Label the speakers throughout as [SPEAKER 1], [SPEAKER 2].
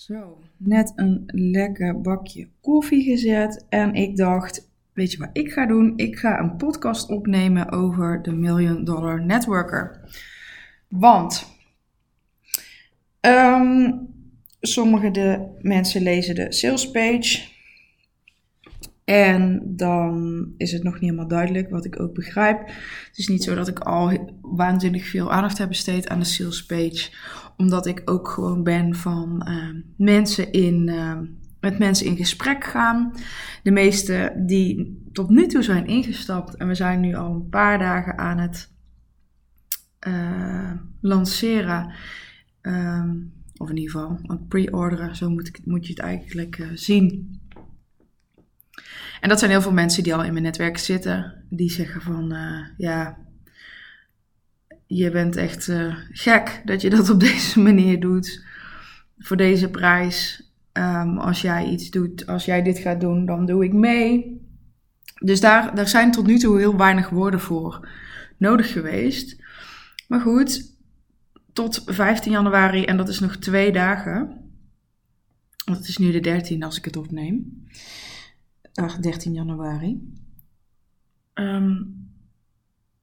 [SPEAKER 1] Zo, net een lekker bakje koffie gezet en ik dacht, weet je wat ik ga doen? Ik ga een podcast opnemen over de Million Dollar Networker. Want um, sommige de mensen lezen de sales page en dan is het nog niet helemaal duidelijk, wat ik ook begrijp. Het is niet zo dat ik al waanzinnig veel aandacht heb besteed aan de sales page, omdat ik ook gewoon ben van uh, mensen in, uh, met mensen in gesprek gaan. De meeste die tot nu toe zijn ingestapt, en we zijn nu al een paar dagen aan het uh, lanceren. Um, of in ieder geval het pre-orderen, zo moet, ik, moet je het eigenlijk zien. En dat zijn heel veel mensen die al in mijn netwerk zitten, die zeggen van uh, ja, je bent echt uh, gek dat je dat op deze manier doet. Voor deze prijs. Um, als jij iets doet, als jij dit gaat doen, dan doe ik mee. Dus daar, daar zijn tot nu toe heel weinig woorden voor nodig geweest. Maar goed, tot 15 januari, en dat is nog twee dagen. Want het is nu de 13e als ik het opneem. 13 januari. Um,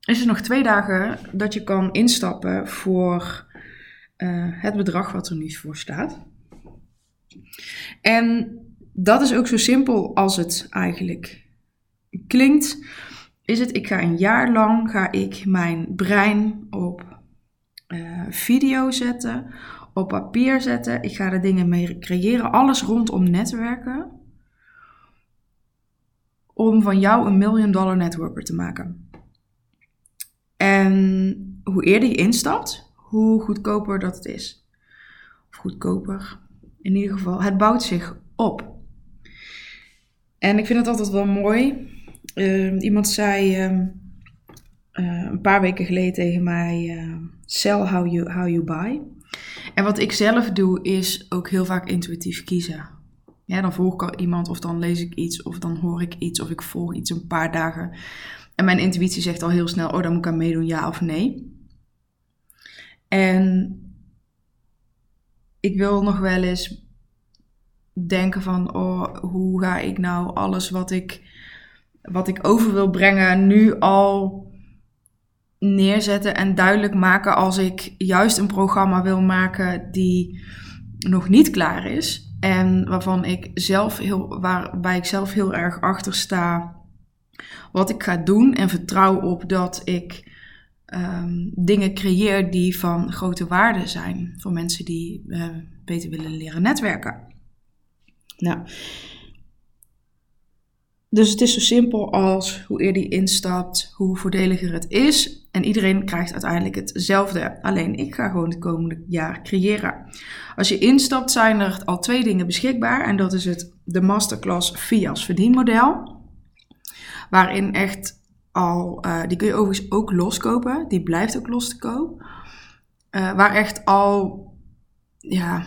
[SPEAKER 1] is er nog twee dagen dat je kan instappen voor uh, het bedrag wat er nu voor staat. En dat is ook zo simpel als het eigenlijk klinkt. Is het, ik ga een jaar lang ga ik mijn brein op uh, video zetten, op papier zetten. Ik ga er dingen mee creëren, alles rondom netwerken om van jou een million dollar networker te maken. En hoe eerder je instapt, hoe goedkoper dat het is. Of goedkoper. In ieder geval, het bouwt zich op. En ik vind het altijd wel mooi. Uh, iemand zei uh, uh, een paar weken geleden tegen mij: uh, Sell how you, how you buy. En wat ik zelf doe, is ook heel vaak intuïtief kiezen. Ja, dan volg ik iemand of dan lees ik iets of dan hoor ik iets of ik volg iets een paar dagen. En mijn intuïtie zegt al heel snel, oh, daar moet ik aan meedoen, ja of nee. En ik wil nog wel eens denken van, oh, hoe ga ik nou alles wat ik, wat ik over wil brengen nu al neerzetten en duidelijk maken als ik juist een programma wil maken die nog niet klaar is. En waarvan ik zelf heel, waarbij ik zelf heel erg achter sta wat ik ga doen en vertrouw op dat ik um, dingen creëer die van grote waarde zijn voor mensen die uh, beter willen leren netwerken. Nou, dus het is zo simpel als hoe eerder je instapt, hoe voordeliger het is. En iedereen krijgt uiteindelijk hetzelfde. Alleen ik ga gewoon het komende jaar creëren. Als je instapt zijn er al twee dingen beschikbaar. En dat is het de masterclass VIAS verdienmodel. Waarin echt al, uh, die kun je overigens ook loskopen. Die blijft ook los te koop. Uh, waar echt al, ja,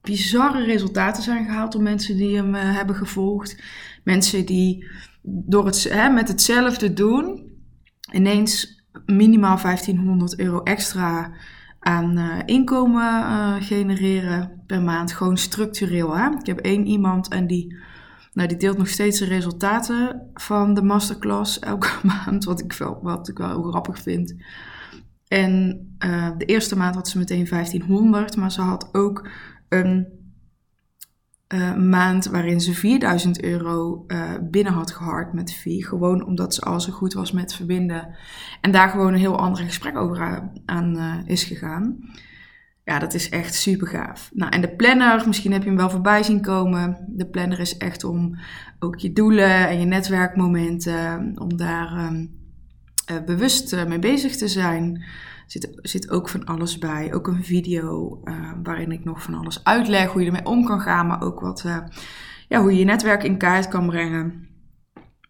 [SPEAKER 1] bizarre resultaten zijn gehaald door mensen die hem uh, hebben gevolgd. Mensen die door het, hè, met hetzelfde doen ineens minimaal 1500 euro extra aan inkomen genereren per maand. Gewoon structureel. Hè? Ik heb één iemand en die, nou, die deelt nog steeds de resultaten van de masterclass elke maand. Wat ik wel, wat ik wel heel grappig vind. En uh, de eerste maand had ze meteen 1500, maar ze had ook een uh, maand waarin ze 4000 euro uh, binnen had gehard met fee. Gewoon omdat ze al zo goed was met verbinden. En daar gewoon een heel ander gesprek over aan uh, is gegaan. Ja, dat is echt super gaaf. Nou, en de planner, misschien heb je hem wel voorbij zien komen. De planner is echt om ook je doelen en je netwerkmomenten, om daar um, bewust mee bezig te zijn zit, zit ook van alles bij. Ook een video waarin ik nog van alles uitleg hoe je ermee om kan gaan, maar ook wat, ja, hoe je je netwerk in kaart kan brengen.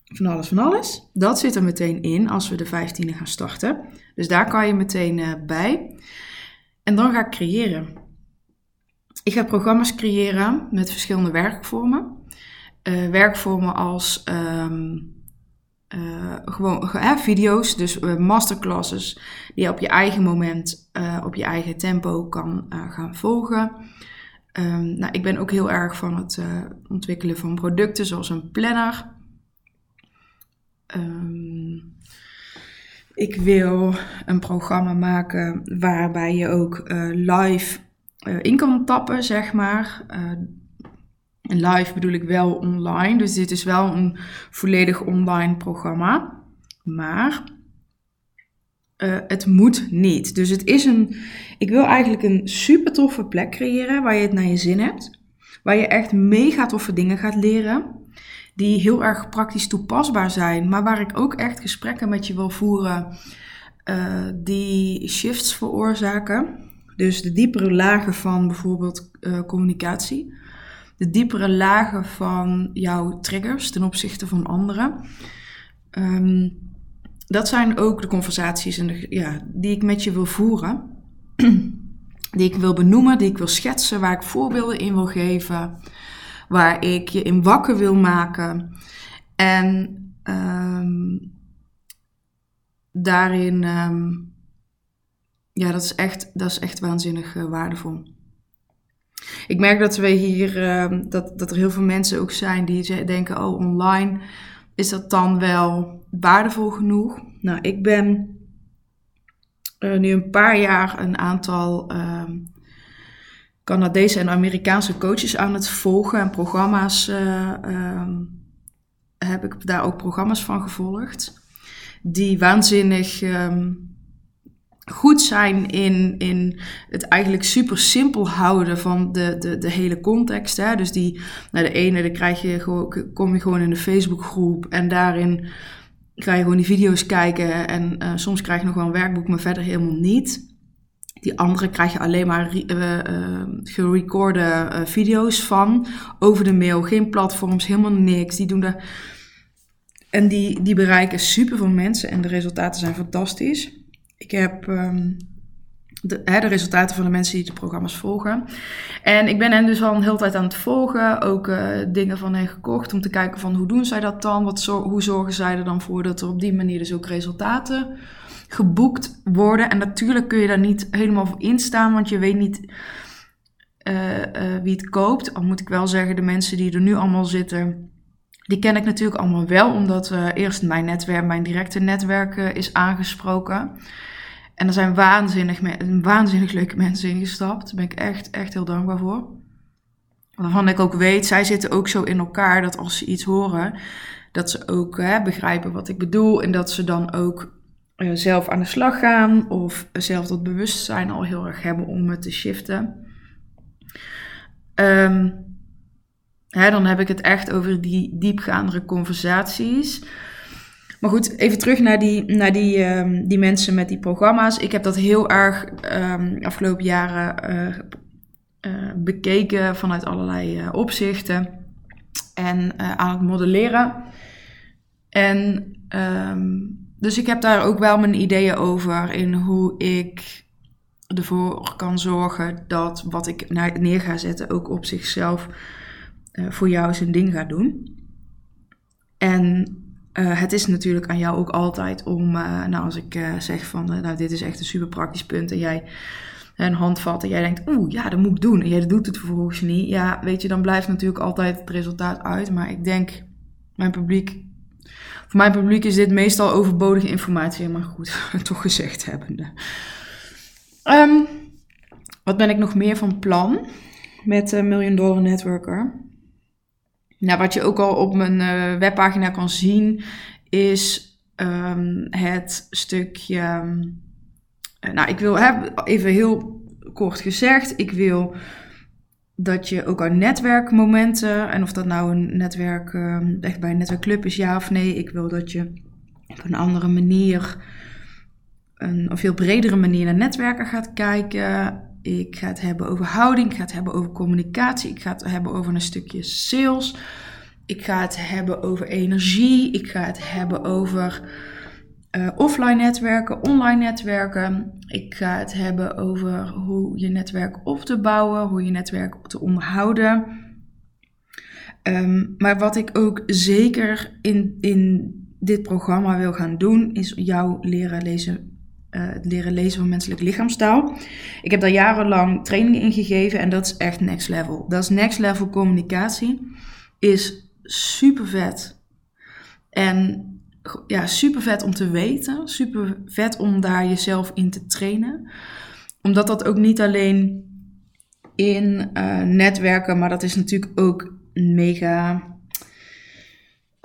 [SPEAKER 1] Van alles, van alles. Dat zit er meteen in als we de 15e gaan starten. Dus daar kan je meteen bij. En dan ga ik creëren. Ik ga programma's creëren met verschillende werkvormen. werkvormen als um, uh, gewoon video's, dus uh, masterclasses, die je op je eigen moment, op je eigen tempo kan gaan volgen. Ehm, nou, ik ben ook heel erg van het ontwikkelen van producten, zoals een planner. Um, ik wil een programma maken waarbij je ook uh, live uh, in kan tappen, zeg maar. live bedoel ik wel online, dus dit is wel een volledig online programma. Maar uh, het moet niet. Dus het is een. Ik wil eigenlijk een super toffe plek creëren waar je het naar je zin hebt. Waar je echt mega toffe dingen gaat leren. Die heel erg praktisch toepasbaar zijn. Maar waar ik ook echt gesprekken met je wil voeren. Uh, die shifts veroorzaken. Dus de diepere lagen van bijvoorbeeld uh, communicatie. De diepere lagen van jouw triggers ten opzichte van anderen. Um, dat zijn ook de conversaties en de, ja, die ik met je wil voeren. die ik wil benoemen, die ik wil schetsen, waar ik voorbeelden in wil geven. Waar ik je in wakker wil maken. En um, daarin, um, ja, dat is echt, dat is echt waanzinnig uh, waardevol. Ik merk dat we hier, uh, dat, dat er heel veel mensen ook zijn die denken, oh online, is dat dan wel waardevol genoeg? Nou, ik ben uh, nu een paar jaar een aantal Canadese en Amerikaanse coaches aan het volgen en programma's. Uh, heb ik daar ook programma's van gevolgd. Die waanzinnig um, goed zijn in, in het eigenlijk super simpel houden van de, de, de hele context. Hè? Dus die, nou de ene, dan krijg je gewoon, kom je gewoon in de Facebookgroep en daarin ga je gewoon die video's kijken. En uh, soms krijg je nog wel een werkboek, maar verder helemaal niet. Die andere krijg je alleen maar uh, gerecorde video's van over de mail. Geen platforms, helemaal niks. Die doen de. En die, die bereiken super veel mensen en de resultaten zijn fantastisch. Ik heb um, de, hè, de, resultaten van de mensen die de programma's volgen. En ik ben hen dus al een hele tijd aan het volgen. Ook uh, dingen van hen gekocht om te kijken van hoe doen zij dat dan? Wat hoe zorgen zij er dan voor dat er op die manier dus ook resultaten geboekt worden? En natuurlijk kun je daar niet helemaal voor instaan, want je weet niet uh, uh, wie het koopt. Al moet ik wel zeggen, de mensen die er nu allemaal zitten... Die ken ik natuurlijk allemaal wel, omdat uh, eerst mijn netwerk, mijn directe netwerk is aangesproken. En er zijn waanzinnig, waanzinnig leuke mensen ingestapt. Daar ben ik echt, echt heel dankbaar voor. Waarvan ik ook weet, zij zitten ook zo in elkaar dat als ze iets horen, dat ze ook hè, begrijpen wat ik bedoel. En dat ze dan ook zelf aan de slag gaan of zelf dat bewustzijn al heel erg hebben om het te shiften. Um, hè, dan heb ik het echt over die diepgaandere conversaties. Maar goed, even terug naar die, naar die, um, die mensen met die programma's. Ik heb dat heel erg um, afgelopen jaren uh, uh, bekeken vanuit allerlei opzichten. En aan het modelleren. En dus ik heb daar ook wel mijn ideeën over in hoe ik ervoor kan zorgen dat wat ik neer ga zetten ook op zichzelf voor jou zijn ding gaat doen. En uh, het is natuurlijk aan jou ook altijd om, uh, nou als ik zeg van, nou dit is echt een super praktisch punt en jij een handvat en jij denkt, oeh ja dat moet ik doen en jij doet het vervolgens niet. Ja weet je, dan blijft natuurlijk altijd het resultaat uit. Maar ik denk, mijn publiek, voor mijn publiek is dit meestal overbodige informatie. Maar goed, toch gezegd hebbende. Um, wat ben ik nog meer van plan met uh, Million Dollar Networker? Nou, wat je ook al op mijn uh, webpagina kan zien, is um, het stukje. Uh, nou, ik wil even heel kort gezegd, ik wil dat je ook aan netwerkmomenten, en of dat nou een netwerk, uh, echt bij een netwerkclub is, ja of nee, ik wil dat je op een andere manier, een, een veel bredere manier naar netwerken gaat kijken. Ik ga het hebben over houding. Ik ga het hebben over communicatie. Ik ga het hebben over een stukje sales. Ik ga het hebben over energie. Ik ga het hebben over uh, offline netwerken, online netwerken. Ik ga het hebben over hoe je netwerk op te bouwen, hoe je netwerk te onderhouden. Um, maar wat ik ook zeker in, in dit programma wil gaan doen, is jou leren lezen het leren lezen van menselijk lichaamstaal. Ik heb daar jarenlang training in gegeven en dat is echt next level. Dat is next level communicatie. Is super vet. En ja, super vet om te weten. Super vet om daar jezelf in te trainen. Omdat dat ook niet alleen in uh, netwerken, maar dat is natuurlijk ook mega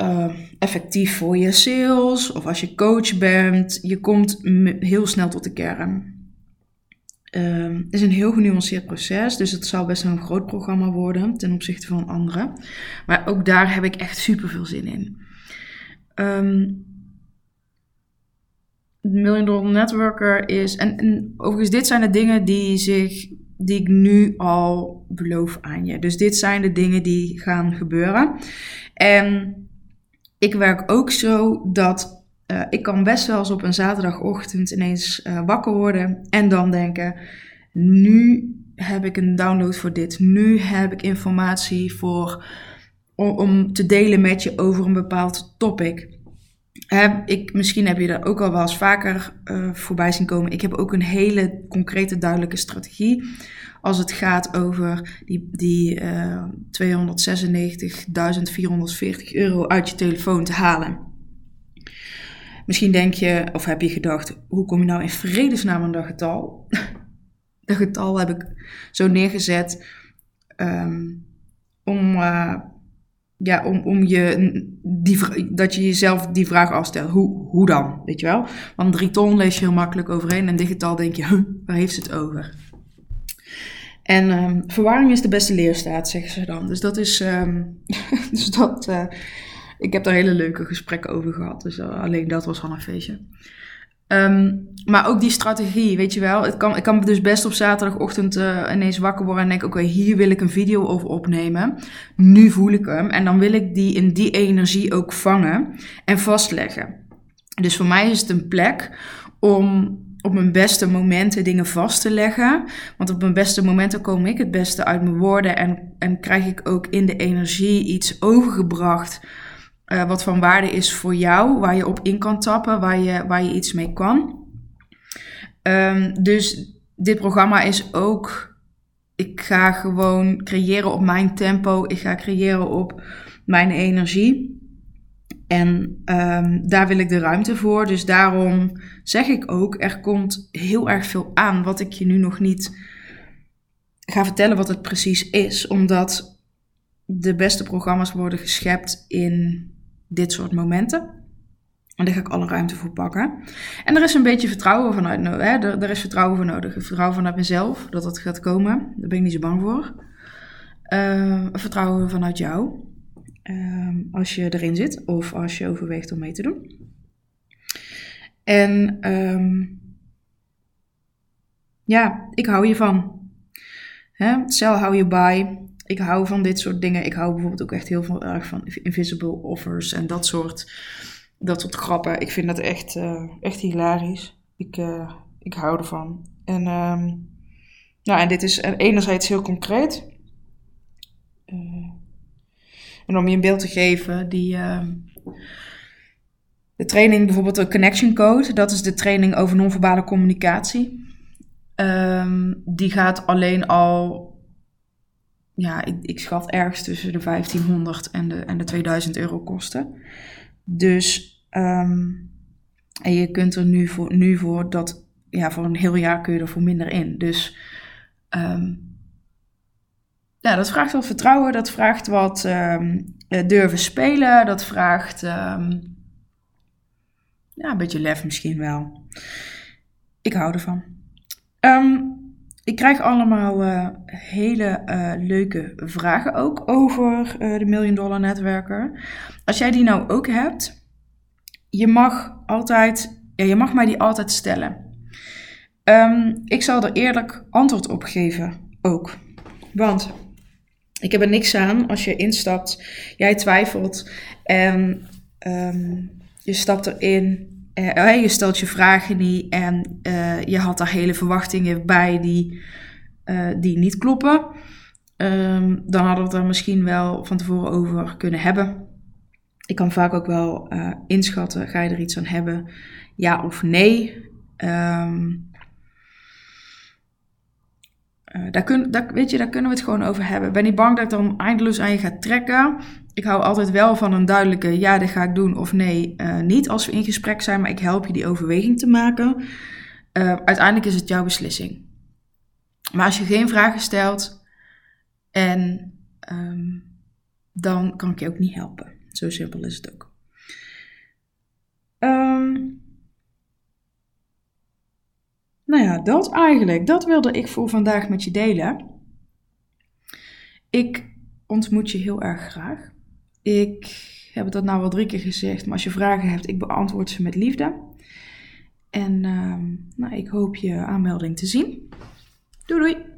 [SPEAKER 1] uh, effectief voor je sales. Of als je coach bent. Je komt heel snel tot de kern. Uh, het is een heel genuanceerd proces, dus het zal best een groot programma worden ten opzichte van anderen. Maar ook daar heb ik echt super veel zin in. Um, Million Dollar Networker is. En, en, overigens, dit zijn de dingen die, zich, die ik nu al beloof aan je. Dus dit zijn de dingen die gaan gebeuren. En ik werk ook zo dat uh, ik kan best wel eens op een zaterdagochtend ineens uh, wakker worden en dan denken: nu heb ik een download voor dit. Nu heb ik informatie voor om, te delen met je over een bepaald topic. Heb ik, misschien heb je er ook al wel eens vaker uh, voorbij zien komen. Ik heb ook een hele concrete, duidelijke strategie. Als het gaat over die, die uh, 296.440 euro uit je telefoon te halen. Misschien denk je, of heb je gedacht, hoe kom je nou in vredesnaam aan dat getal? dat getal heb ik zo neergezet um, om uh, ja, om, om je, die, dat je jezelf die vraag afstelt. Hoe, hoe dan? Weet je wel? Want drie ton lees je heel makkelijk overheen en digitaal denk je, huh, waar heeft ze het over? En um, verwarring is de beste leerstaat, zeggen ze dan. Dus dat is. Um, dus dat. Uh, ik heb daar hele leuke gesprekken over gehad. Dus uh, alleen dat was al een feestje. Um, maar ook die strategie, weet je wel. Het kan, ik kan dus best op zaterdagochtend uh, ineens wakker worden en denken: oké, hier wil ik een video over opnemen. Nu voel ik hem. En dan wil ik die in die energie ook vangen en vastleggen. Dus voor mij is het een plek om op mijn beste momenten dingen vast te leggen. Want op mijn beste momenten kom ik het beste uit mijn woorden en, en krijg ik ook in de energie iets overgebracht uh, wat van waarde is voor jou, waar je op in kan tappen, waar je, waar je iets mee kan. Um, dus dit programma is ook, ik ga gewoon creëren op mijn tempo, ik ga creëren op mijn energie. En um, daar wil ik de ruimte voor. Dus daarom zeg ik ook, er komt heel erg veel aan wat ik je nu nog niet ga vertellen wat het precies is. Omdat de beste programma's worden geschept in dit soort momenten. En daar ga ik alle ruimte voor pakken. En er is een beetje vertrouwen vanuit nodig. Er, er, is vertrouwen voor nodig. Vertrouwen vanuit mezelf dat het gaat komen. Daar ben ik niet zo bang voor. Uh, vertrouwen vanuit jou. Uh, als je erin zit of als je overweegt om mee te doen. En um, ja, ik hou je van. Sell hou je bij ik hou van dit soort dingen. Ik hou bijvoorbeeld ook echt heel veel erg van invisible offers en dat soort, dat soort grappen. Ik vind dat echt, uh, echt hilarisch. Ik, uh, ik hou ervan. En, um, nou, en dit is enerzijds heel concreet. Uh, en om je een beeld te geven, die, ehm, de training, bijvoorbeeld de Connection Code, dat is de training over non-verbale communicatie. Um, die gaat alleen al ja, ik, ik schat ergens tussen de 1500 en de, en de 2000 euro kosten. Dus, um, en je kunt er nu voor, nu voor dat, ja, voor een heel jaar kun je er voor minder in. Dus, um, ja, dat vraagt wat vertrouwen, dat vraagt wat um, durven spelen, dat vraagt, ja, een beetje lef misschien wel. Ik hou ervan. Um, ik krijg allemaal uh, hele uh, leuke vragen ook over uh, de Million Dollar Netwerker. Als jij die nou ook hebt, je mag altijd, ja, je mag mij die altijd stellen. Um, ik zal er eerlijk antwoord op geven ook. Want ik heb er niks aan als je instapt, jij twijfelt en um, je stapt erin uh, je stelt je vragen niet en uh, je had daar hele verwachtingen bij die, uh, die niet kloppen. Um, dan hadden we het er misschien wel van tevoren over kunnen hebben. Ik kan vaak ook wel inschatten, ga je er iets aan hebben, ja of nee. Ehm, eh, daar, kun, weet je, daar kunnen we het gewoon over hebben. Ben niet bang dat ik dan eindeloos aan je ga trekken. Ik hou altijd wel van een duidelijke ja, dit ga ik doen of nee, uh, niet als we in gesprek zijn. Maar ik help je die overweging te maken. Uh, uiteindelijk is het jouw beslissing. Maar als je geen vragen stelt en um, dan kan ik je ook niet helpen. Zo simpel is het ook. Um, nou ja, dat eigenlijk. Dat wilde ik voor vandaag met je delen. Ik ontmoet je heel erg graag. Ik heb dat nou wel drie keer gezegd, maar als je vragen hebt, ik beantwoord ze met liefde. En uh, nou, ik hoop je aanmelding te zien. Doei doei!